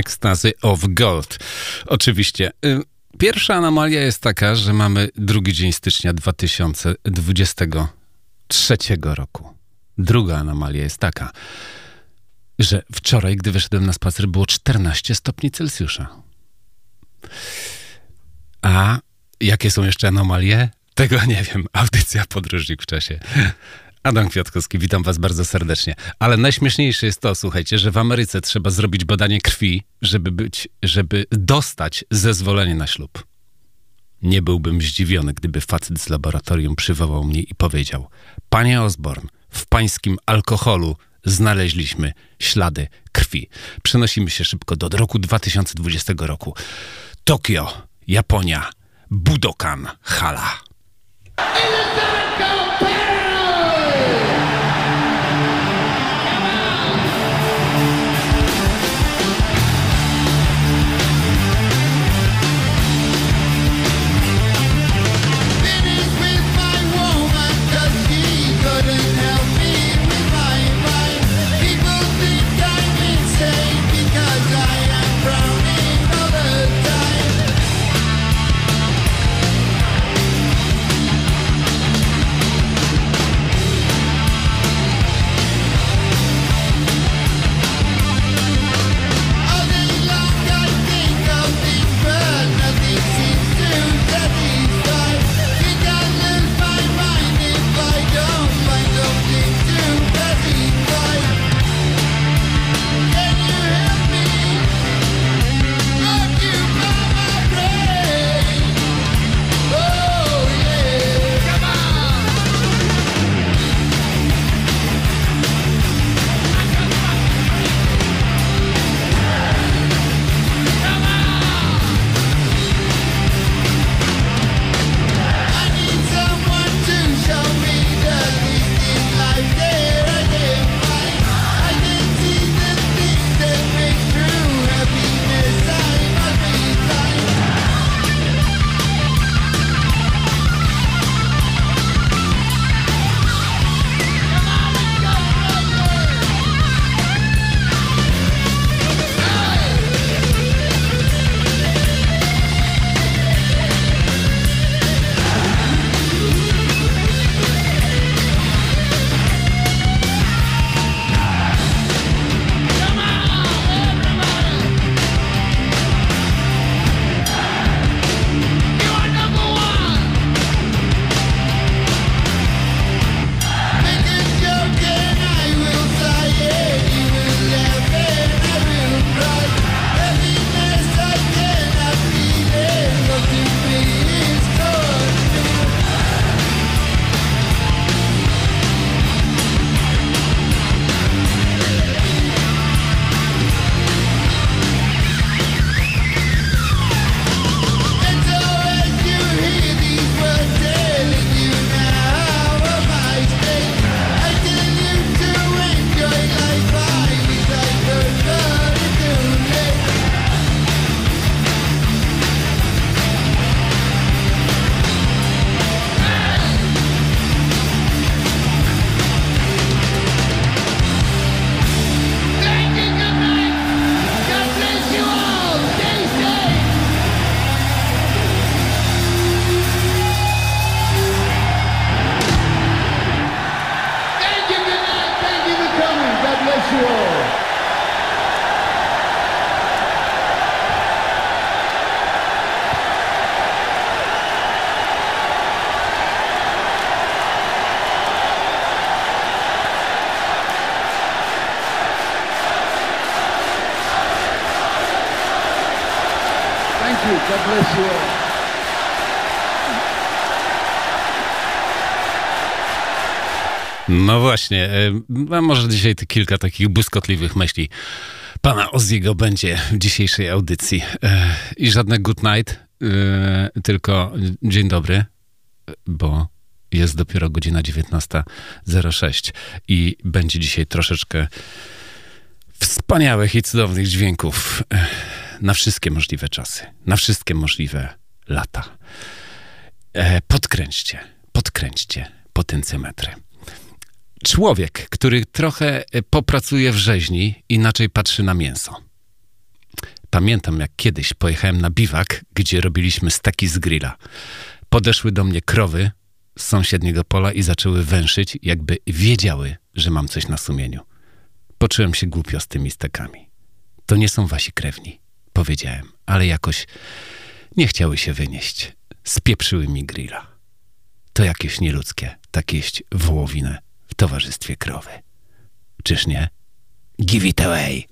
Ecstasy of Gold. Oczywiście. Y, pierwsza anomalia jest taka, że mamy drugi dzień stycznia 2023 roku. Druga anomalia jest taka, że wczoraj, gdy wyszedłem na spacer, było 14 stopni Celsjusza. A jakie są jeszcze anomalie? Tego nie wiem. Audycja Podróżnik w czasie. Adam Kwiatkowski, witam was bardzo serdecznie. Ale najśmieszniejsze jest to, słuchajcie, że w Ameryce trzeba zrobić badanie krwi, żeby być, żeby dostać zezwolenie na ślub. Nie byłbym zdziwiony, gdyby facet z laboratorium przywołał mnie i powiedział: Panie Osborne, w pańskim alkoholu znaleźliśmy ślady krwi. Przenosimy się szybko do roku 2020 roku. Tokio, Japonia, Budokan, hala. Właśnie, e, a może dzisiaj kilka takich błyskotliwych myśli pana Oziego będzie w dzisiejszej audycji. E, I żadne good night, e, tylko dzień dobry, bo jest dopiero godzina 19.06 i będzie dzisiaj troszeczkę wspaniałych i cudownych dźwięków na wszystkie możliwe czasy, na wszystkie możliwe lata. Podkręćcie, podkręćcie potencjometry. Człowiek, który trochę e, popracuje w rzeźni, inaczej patrzy na mięso. Pamiętam, jak kiedyś pojechałem na biwak, gdzie robiliśmy steki z grilla. Podeszły do mnie krowy z sąsiedniego pola i zaczęły węszyć, jakby wiedziały, że mam coś na sumieniu. Poczułem się głupio z tymi stekami. To nie są wasi krewni, powiedziałem, ale jakoś nie chciały się wynieść. Spieprzyły mi grilla. To jakieś nieludzkie, tak jeść wołowinę towarzystwie krowy. Czyż nie? Give it away!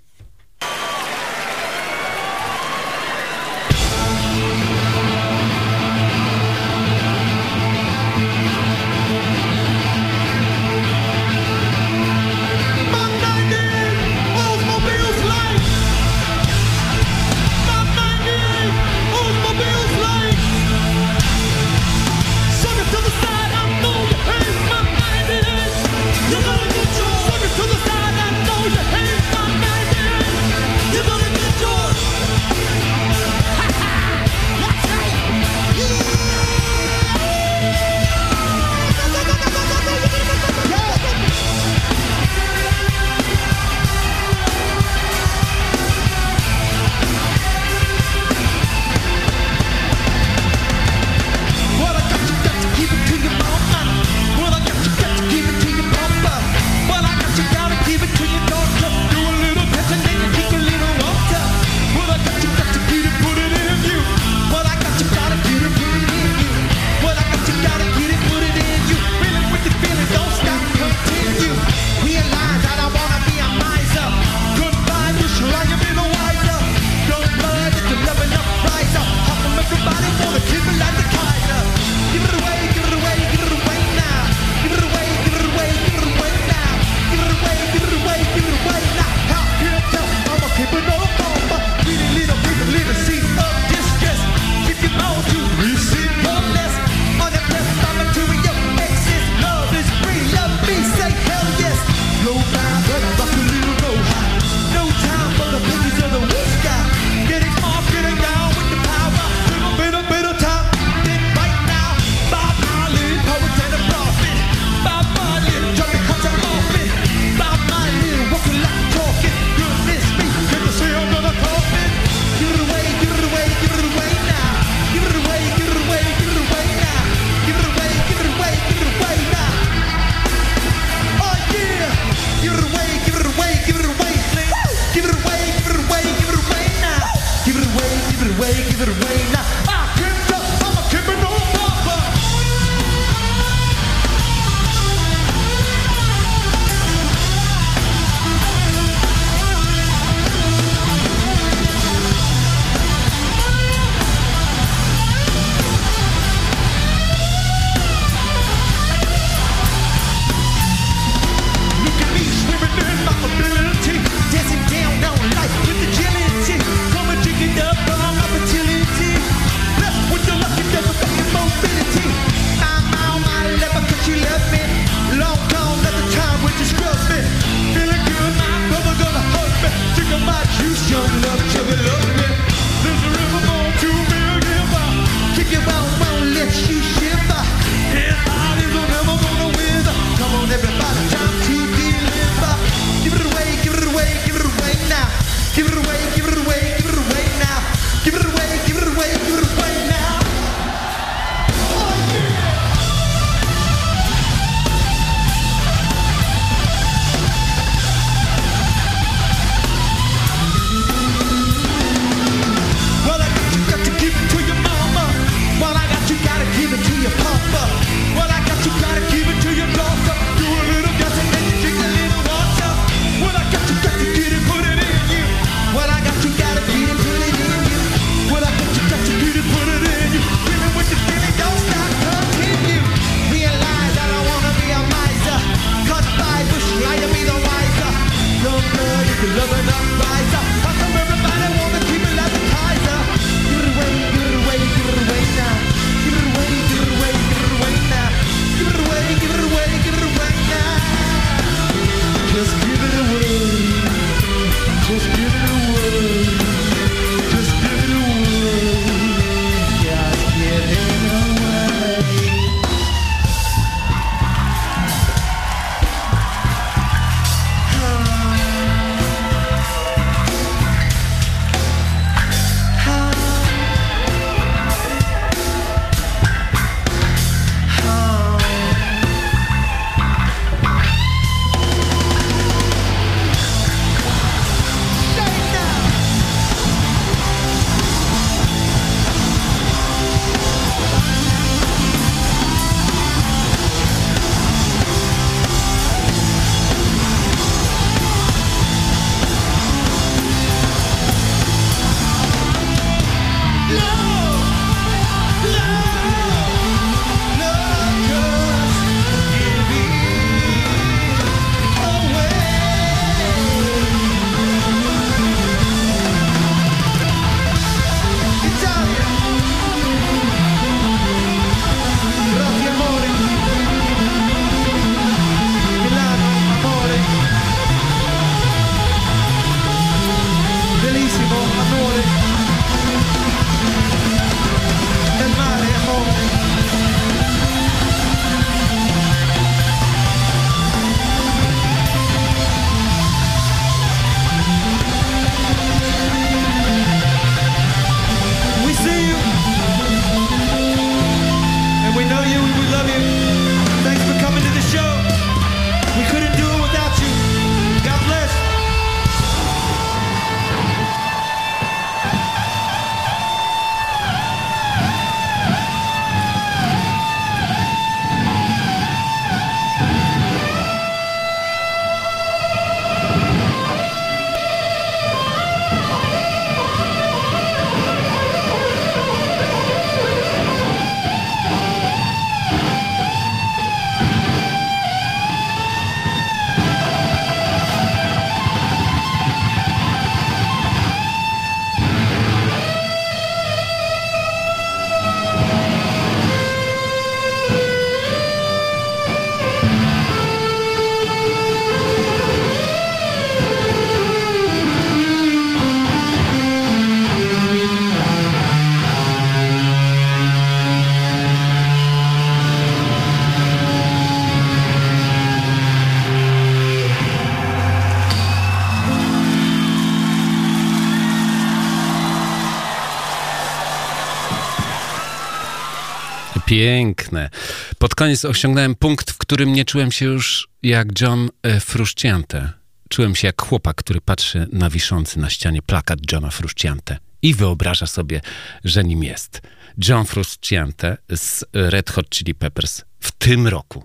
Piękne. Pod koniec osiągnąłem punkt, w którym nie czułem się już jak John e, Frusciante. Czułem się jak chłopak, który patrzy na wiszący na ścianie plakat Johna Frusciante i wyobraża sobie, że nim jest. John Frusciante z Red Hot Chili Peppers w tym roku.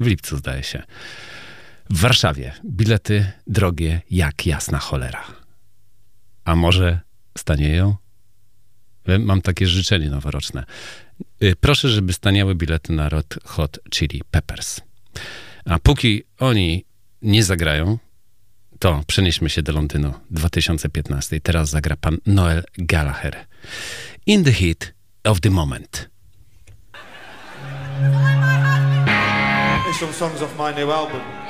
W lipcu zdaje się. W Warszawie bilety drogie jak jasna cholera. A może stanieją? Mam takie życzenie noworoczne. Y, proszę, żeby staniały bilety na Red Hot Chili Peppers. A póki oni nie zagrają, to przenieśmy się do Londynu 2015. Teraz zagra pan Noel Gallagher. In the heat of the moment. It's some songs off my new album.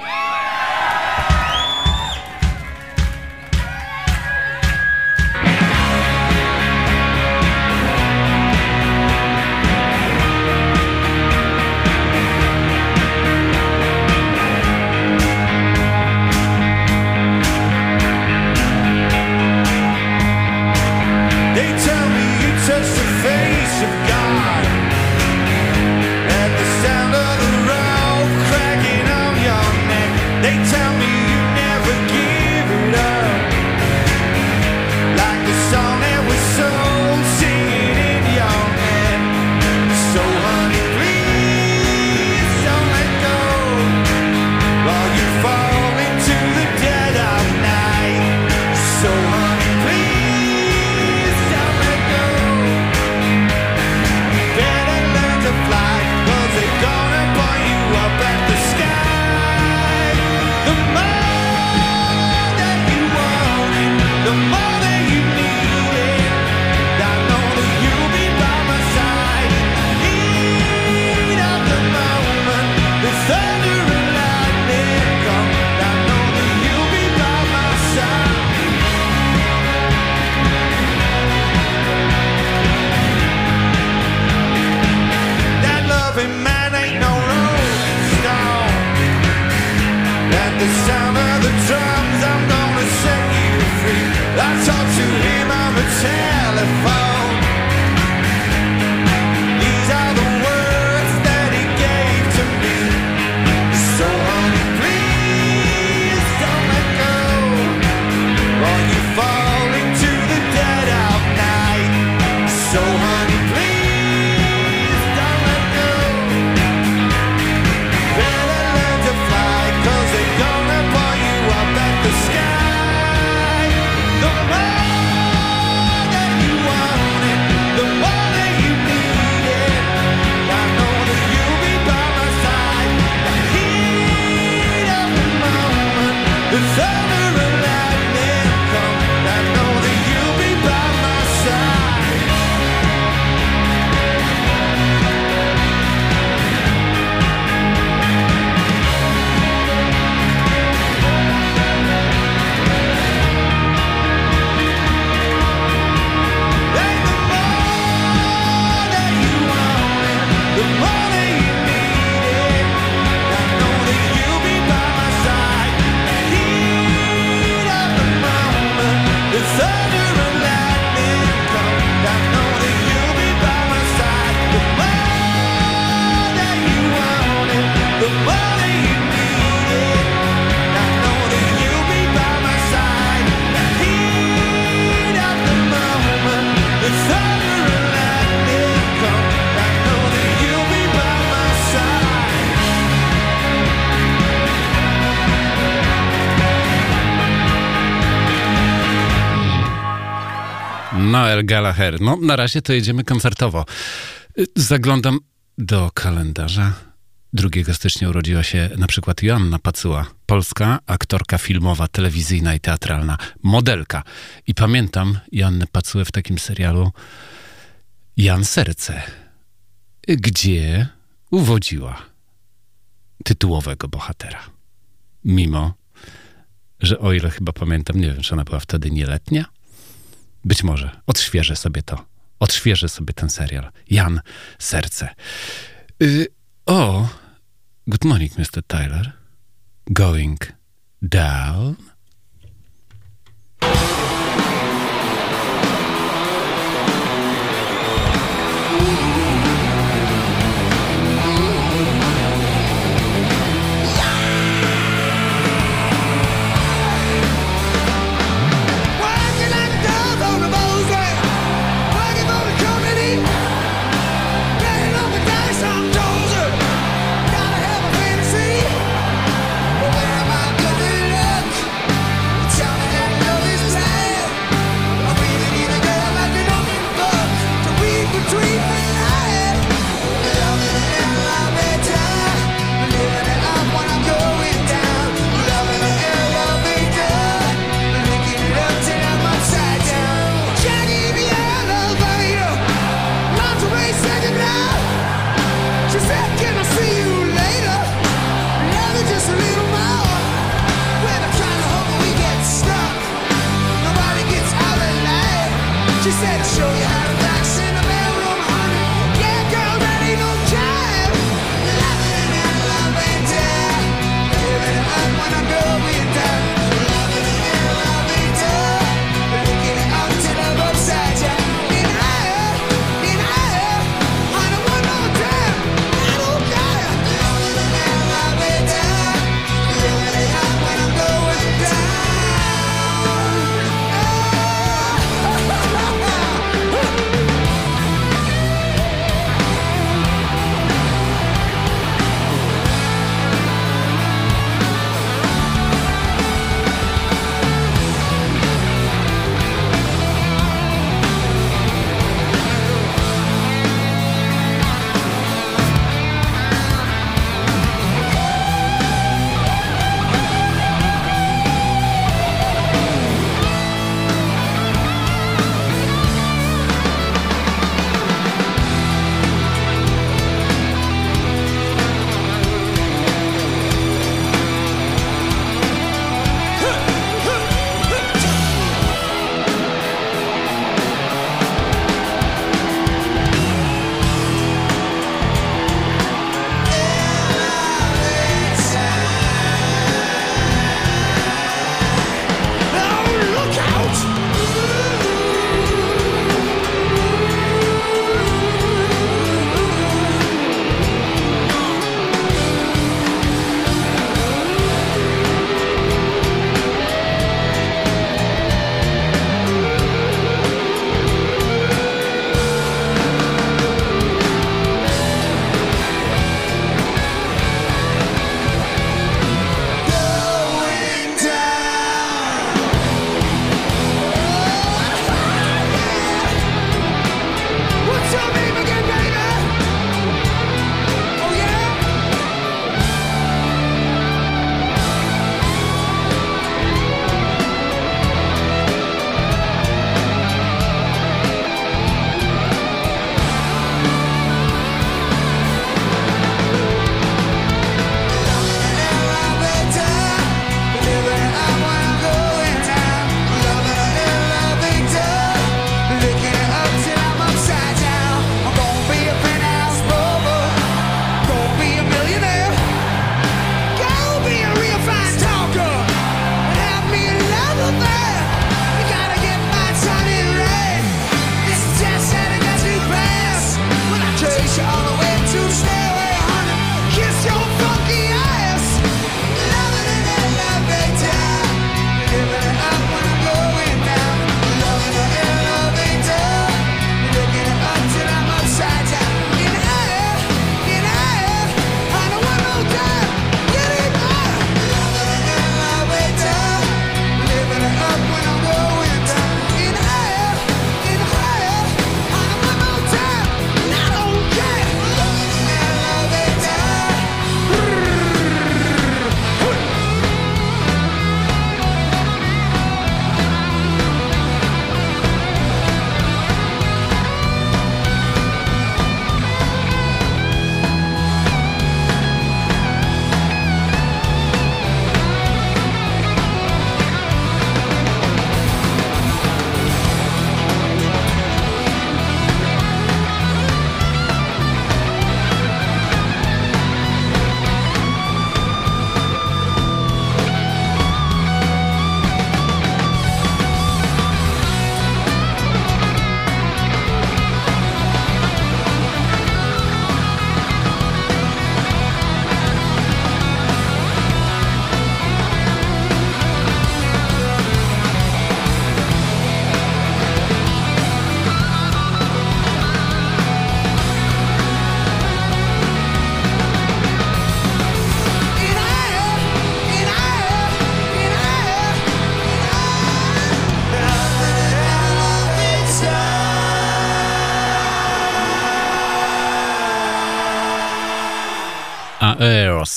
Noel Gallagher. No, na razie to jedziemy koncertowo. Zaglądam do kalendarza. 2 stycznia urodziła się na przykład Joanna Pacuła, polska aktorka filmowa, telewizyjna i teatralna, modelka. I pamiętam Joannę Pacułę w takim serialu Jan Serce, gdzie uwodziła tytułowego bohatera. Mimo, że o ile chyba pamiętam, nie wiem, czy ona była wtedy nieletnia, być może. Odświeżę sobie to. Odświeżę sobie ten serial. Jan, serce. Yy, o, good morning, Mr. Tyler. Going down.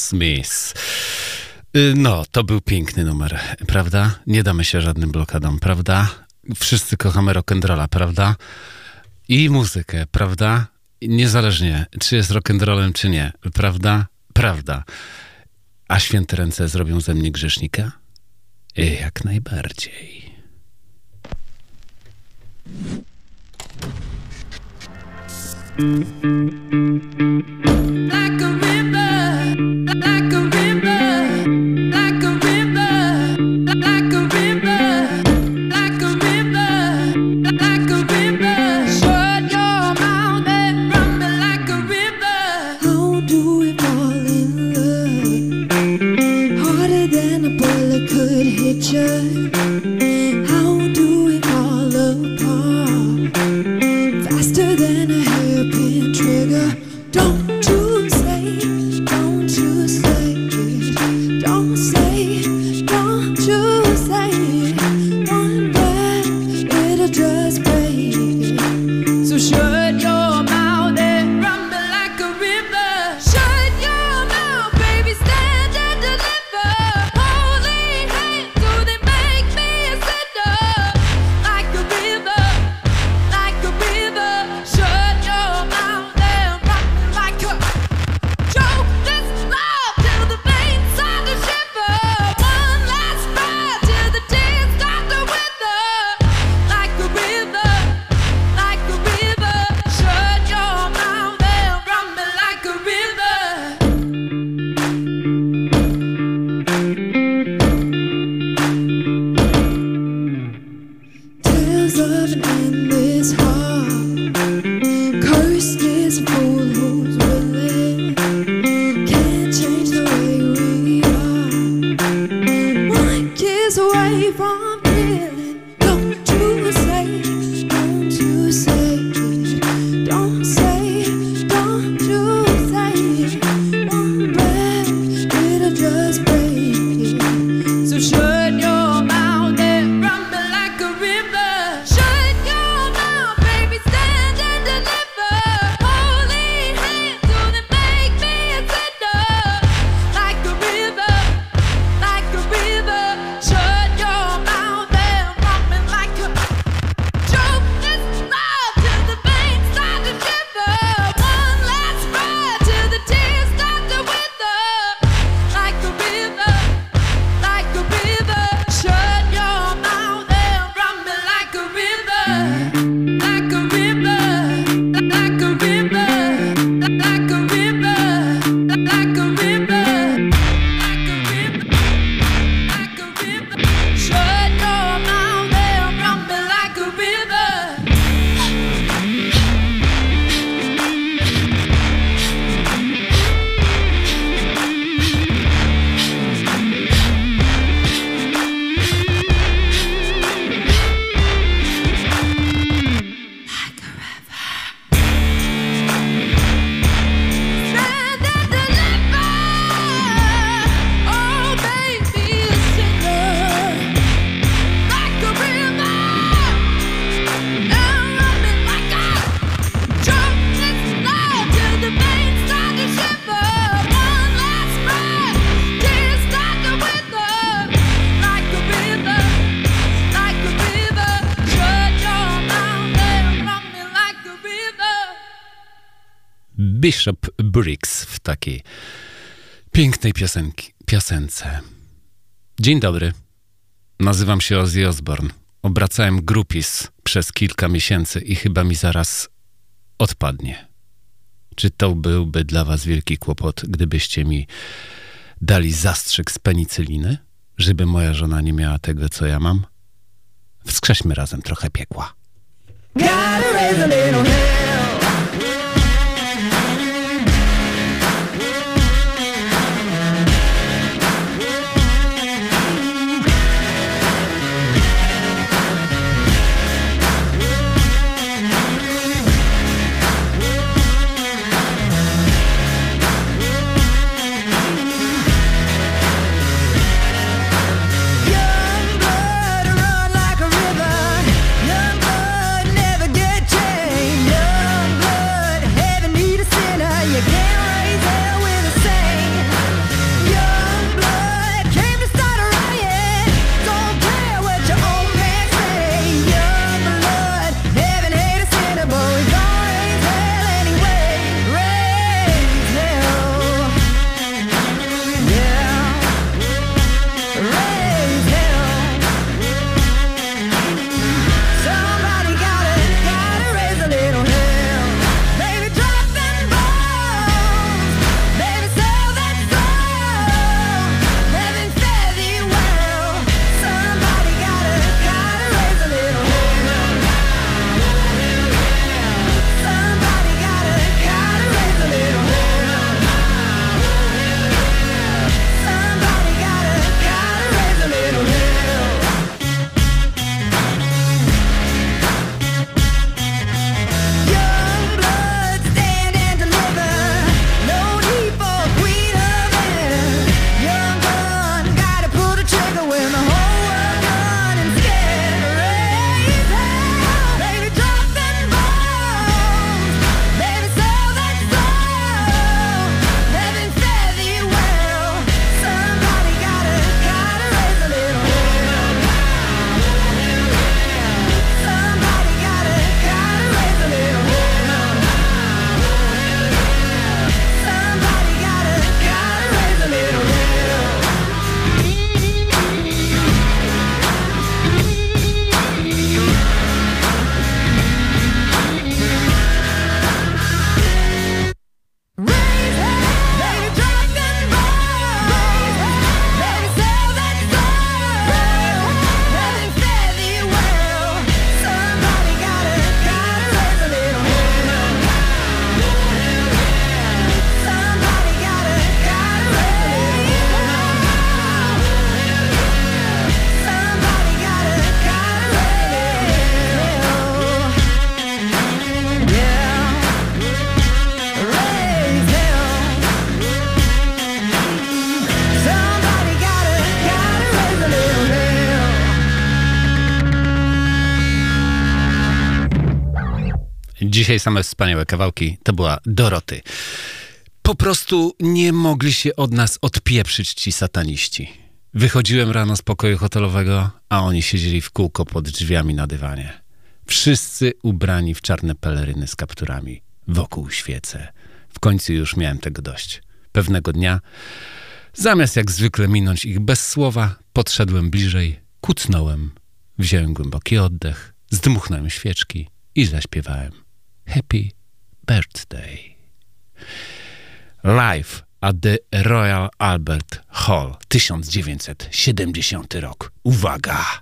Smith. Y, no, to był piękny numer, prawda? Nie damy się żadnym blokadom, prawda? Wszyscy kochamy rock'n'rolla, prawda? I muzykę, prawda? Niezależnie, czy jest rock'n'rollem, czy nie, prawda? Prawda. A święte ręce zrobią ze mnie grzesznika? Jak najbardziej. Like a Bishop Briggs w takiej pięknej piosenki, piosence. Dzień dobry. Nazywam się Ozzy Osborne. Obracałem grupis przez kilka miesięcy i chyba mi zaraz odpadnie. Czy to byłby dla was wielki kłopot, gdybyście mi dali zastrzyk z penicyliny, żeby moja żona nie miała tego, co ja mam? Wskrześmy razem trochę piekła. Gotta raise a little hell. Dzisiaj same wspaniałe kawałki. To była Doroty. Po prostu nie mogli się od nas odpieprzyć ci sataniści. Wychodziłem rano z pokoju hotelowego, a oni siedzieli w kółko pod drzwiami na dywanie. Wszyscy ubrani w czarne peleryny z kapturami, wokół świece. W końcu już miałem tego dość. Pewnego dnia, zamiast jak zwykle minąć ich bez słowa, podszedłem bliżej, kucnąłem, wziąłem głęboki oddech, zdmuchnąłem świeczki i zaśpiewałem Happy Birthday. Live at the Royal Albert Hall 1970 rok. Uwaga!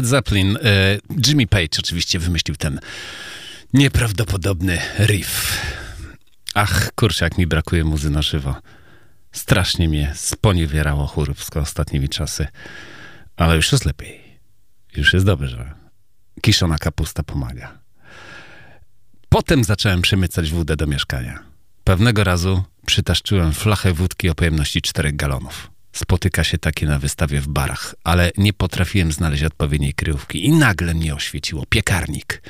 Led Zeppelin. E, Jimmy Page oczywiście wymyślił ten nieprawdopodobny riff. Ach, kurczę, jak mi brakuje muzy na żywo. Strasznie mnie sponiewierało chóropsko ostatnimi czasy. Ale już jest lepiej. Już jest dobrze. Kiszona kapusta pomaga. Potem zacząłem przemycać wódę do mieszkania. Pewnego razu przytaszczyłem flachę wódki o pojemności 4 galonów. Spotyka się takie na wystawie w barach, ale nie potrafiłem znaleźć odpowiedniej kryjówki i nagle mnie oświeciło piekarnik.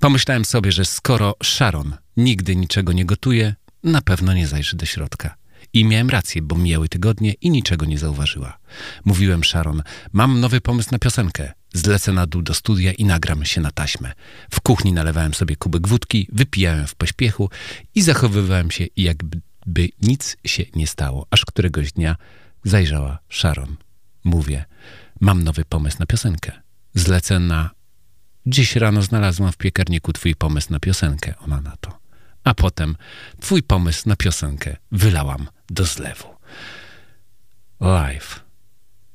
Pomyślałem sobie, że skoro Sharon nigdy niczego nie gotuje, na pewno nie zajrzy do środka. I miałem rację, bo mijały tygodnie i niczego nie zauważyła. Mówiłem Sharon, mam nowy pomysł na piosenkę. Zlecę na dół do studia i nagram się na taśmę. W kuchni nalewałem sobie kubek wódki, wypijałem w pośpiechu i zachowywałem się jakby nic się nie stało. Aż któregoś dnia zajrzała Sharon. Mówię, mam nowy pomysł na piosenkę. Zlecę na... Dziś rano znalazłam w piekarniku twój pomysł na piosenkę. Ona na to. A potem twój pomysł na piosenkę wylałam do zlewu. Live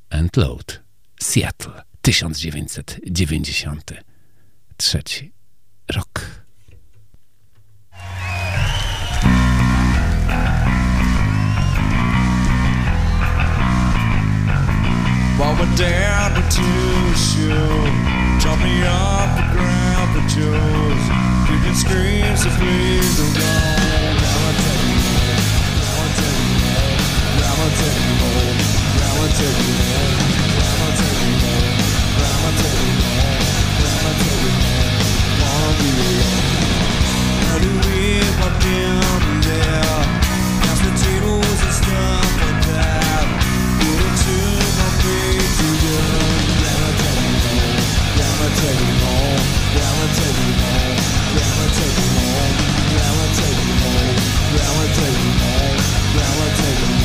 and Load, Seattle, 1993 rok. While we're down to two show, drop me off the ground for Joe's. You can scream, so please don't go. Grandma take me home. Grandma take me home. Grandma take me home. Grandma take me home. Grandma take me home. Grandma take me home. Wanna be alone. How do we walk down take me home. Grandma take me home. Grandma take me home. Grandma take me home. Grandma take me home. Grandma take me home.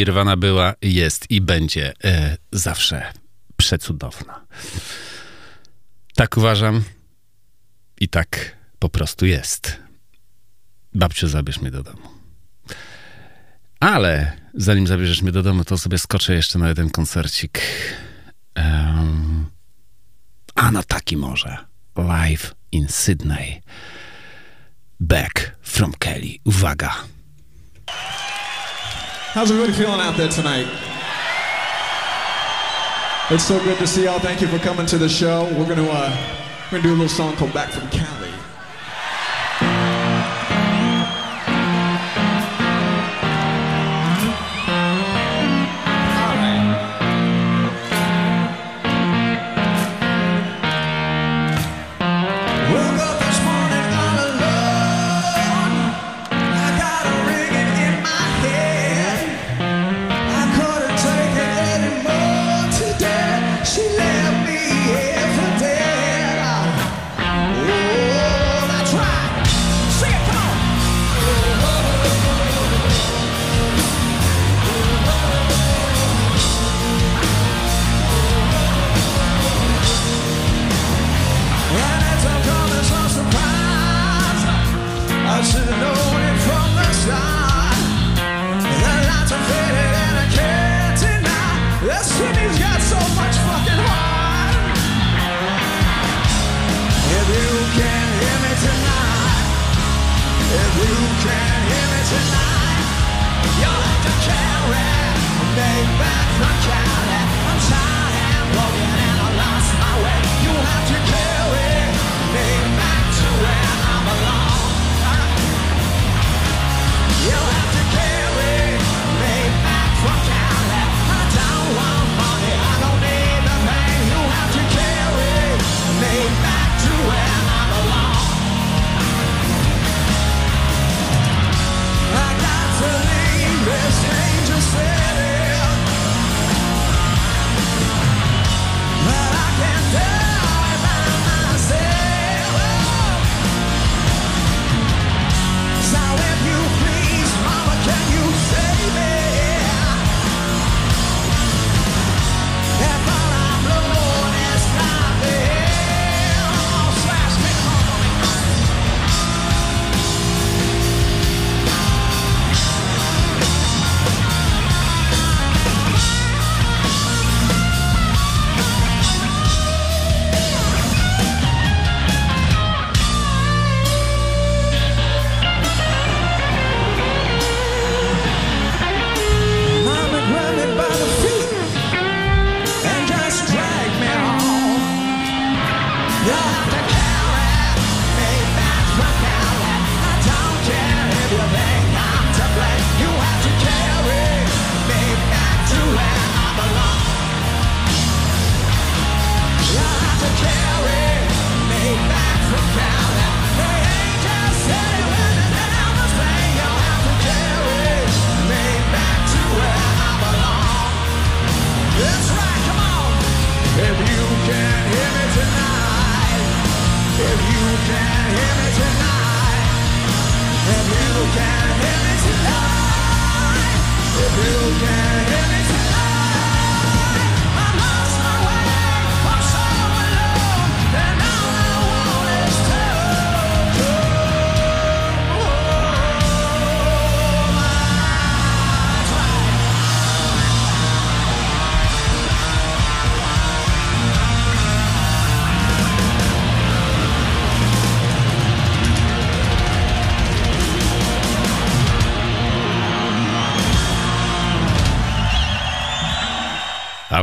Nirwana była, jest i będzie e, zawsze przecudowna. Tak uważam i tak po prostu jest. Babciu, zabierz mnie do domu. Ale zanim zabierzesz mnie do domu, to sobie skoczę jeszcze na jeden koncercik. Um, a no taki może. Live in Sydney. Back from Kelly. Uwaga. How's everybody feeling out there tonight? It's so good to see y'all. Thank you for coming to the show. We're gonna uh, we're gonna do a little song called "Back from Canada."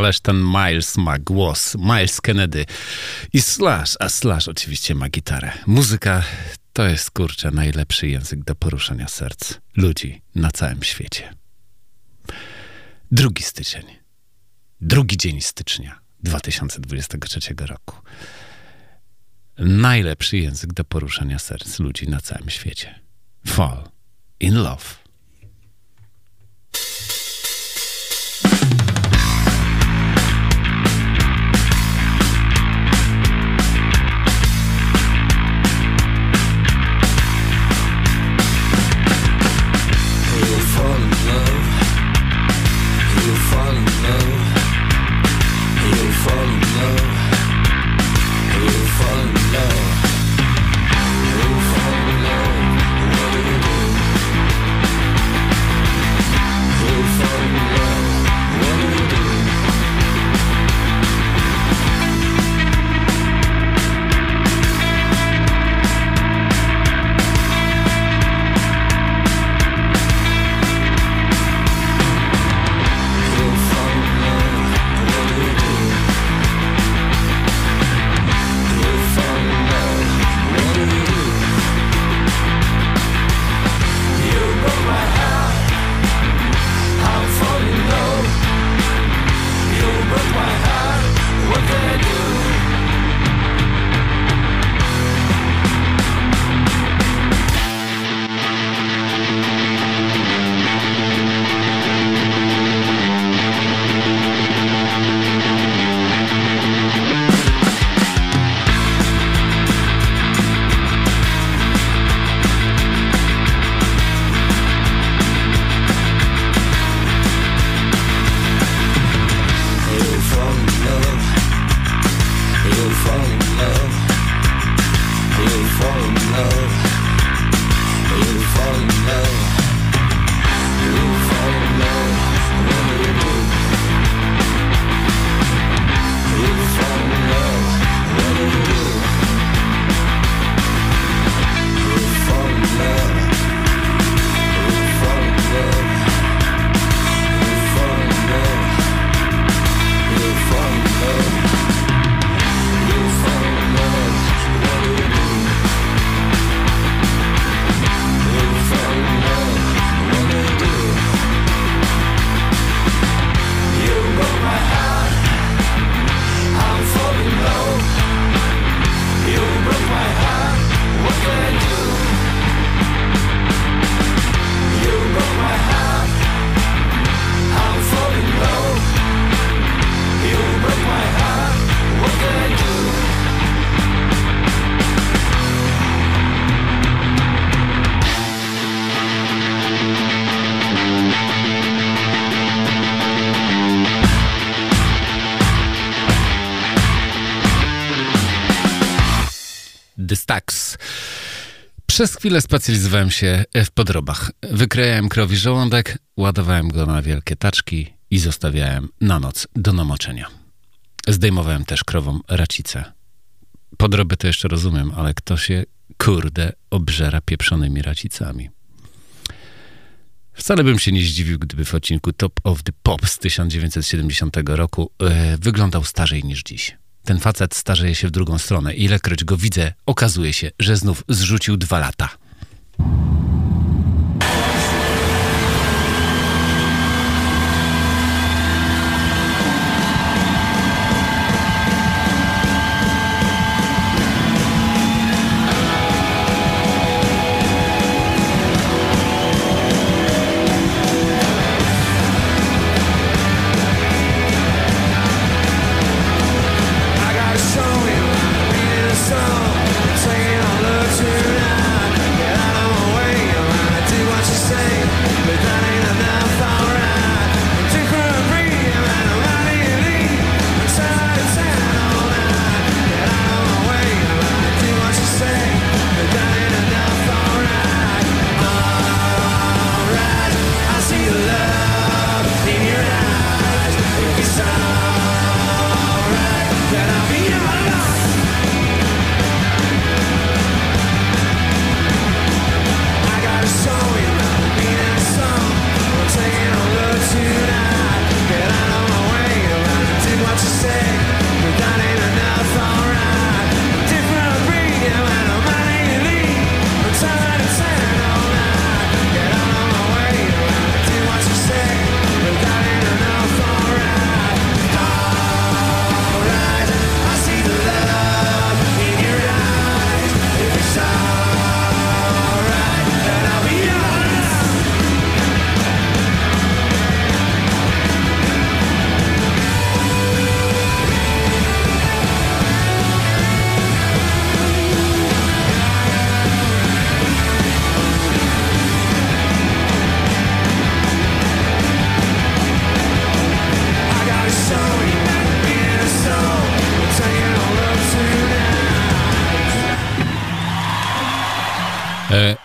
koleż ten Miles ma głos. Miles Kennedy. I Slash, a Slash oczywiście ma gitarę. Muzyka to jest, kurczę, najlepszy język do poruszania serc ludzi na całym świecie. Drugi styczeń. Drugi dzień stycznia 2023 roku. Najlepszy język do poruszania serc ludzi na całym świecie. Fall in love. Przez chwilę specjalizowałem się w podrobach. Wykrajałem krowi żołądek, ładowałem go na wielkie taczki i zostawiałem na noc do namoczenia. Zdejmowałem też krowom racicę. Podroby to jeszcze rozumiem, ale kto się, kurde, obżera pieprzonymi racicami? Wcale bym się nie zdziwił, gdyby w odcinku Top of the Pop z 1970 roku e, wyglądał starzej niż dziś. Ten facet starzeje się w drugą stronę. Ilekroć go widzę, okazuje się, że znów zrzucił dwa lata.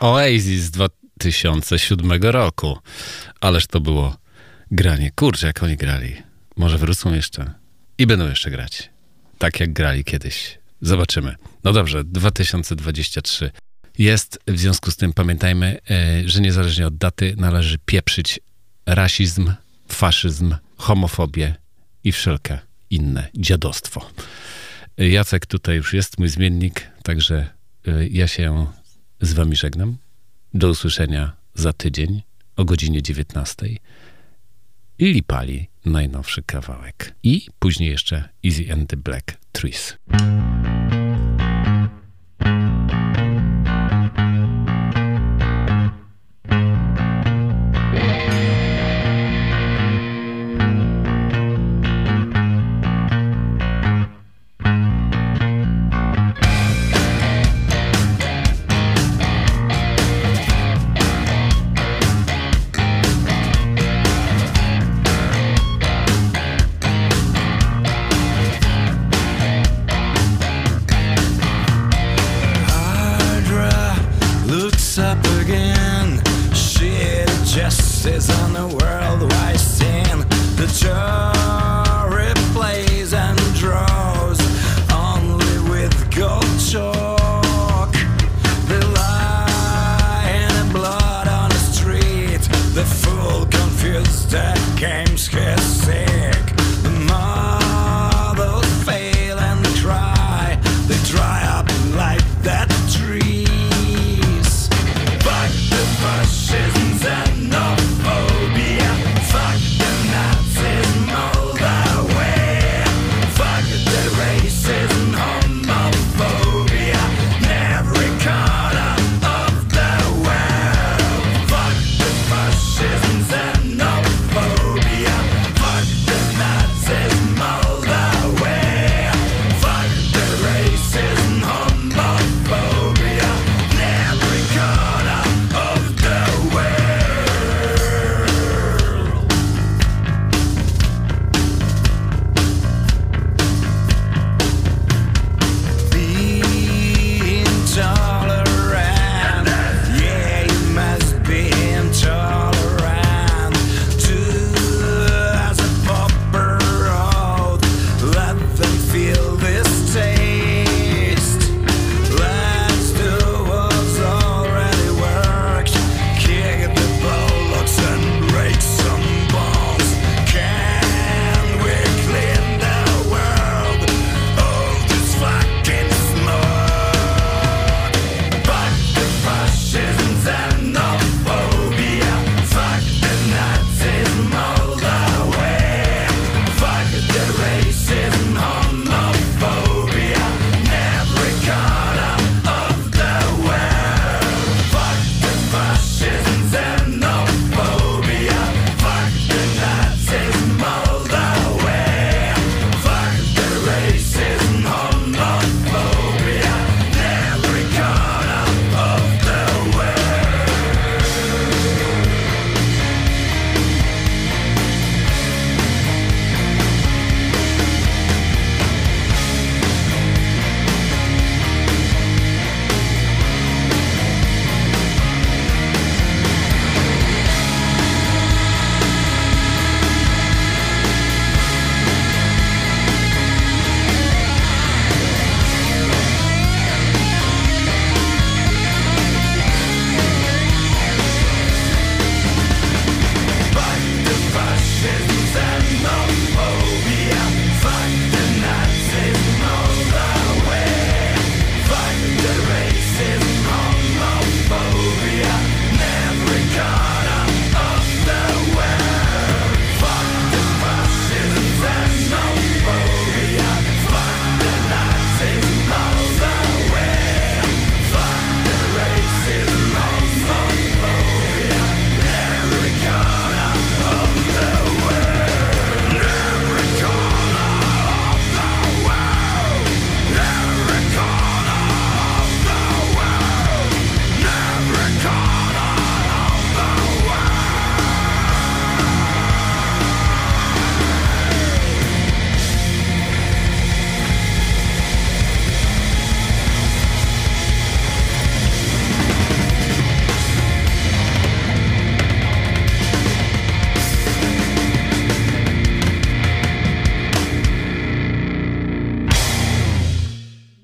Oasis z 2007 roku. Ależ to było granie. Kurczę, jak oni grali. Może wrócą jeszcze. I będą jeszcze grać. Tak jak grali kiedyś. Zobaczymy. No dobrze, 2023 jest. W związku z tym pamiętajmy, e, że niezależnie od daty należy pieprzyć rasizm, faszyzm, homofobię i wszelkie inne dziadostwo. E, Jacek tutaj już jest, mój zmiennik, także e, ja się z wami żegnam. Do usłyszenia za tydzień o godzinie 19. Lili Pali, najnowszy kawałek. I później jeszcze Easy and the Black Trees. fears that came scarce.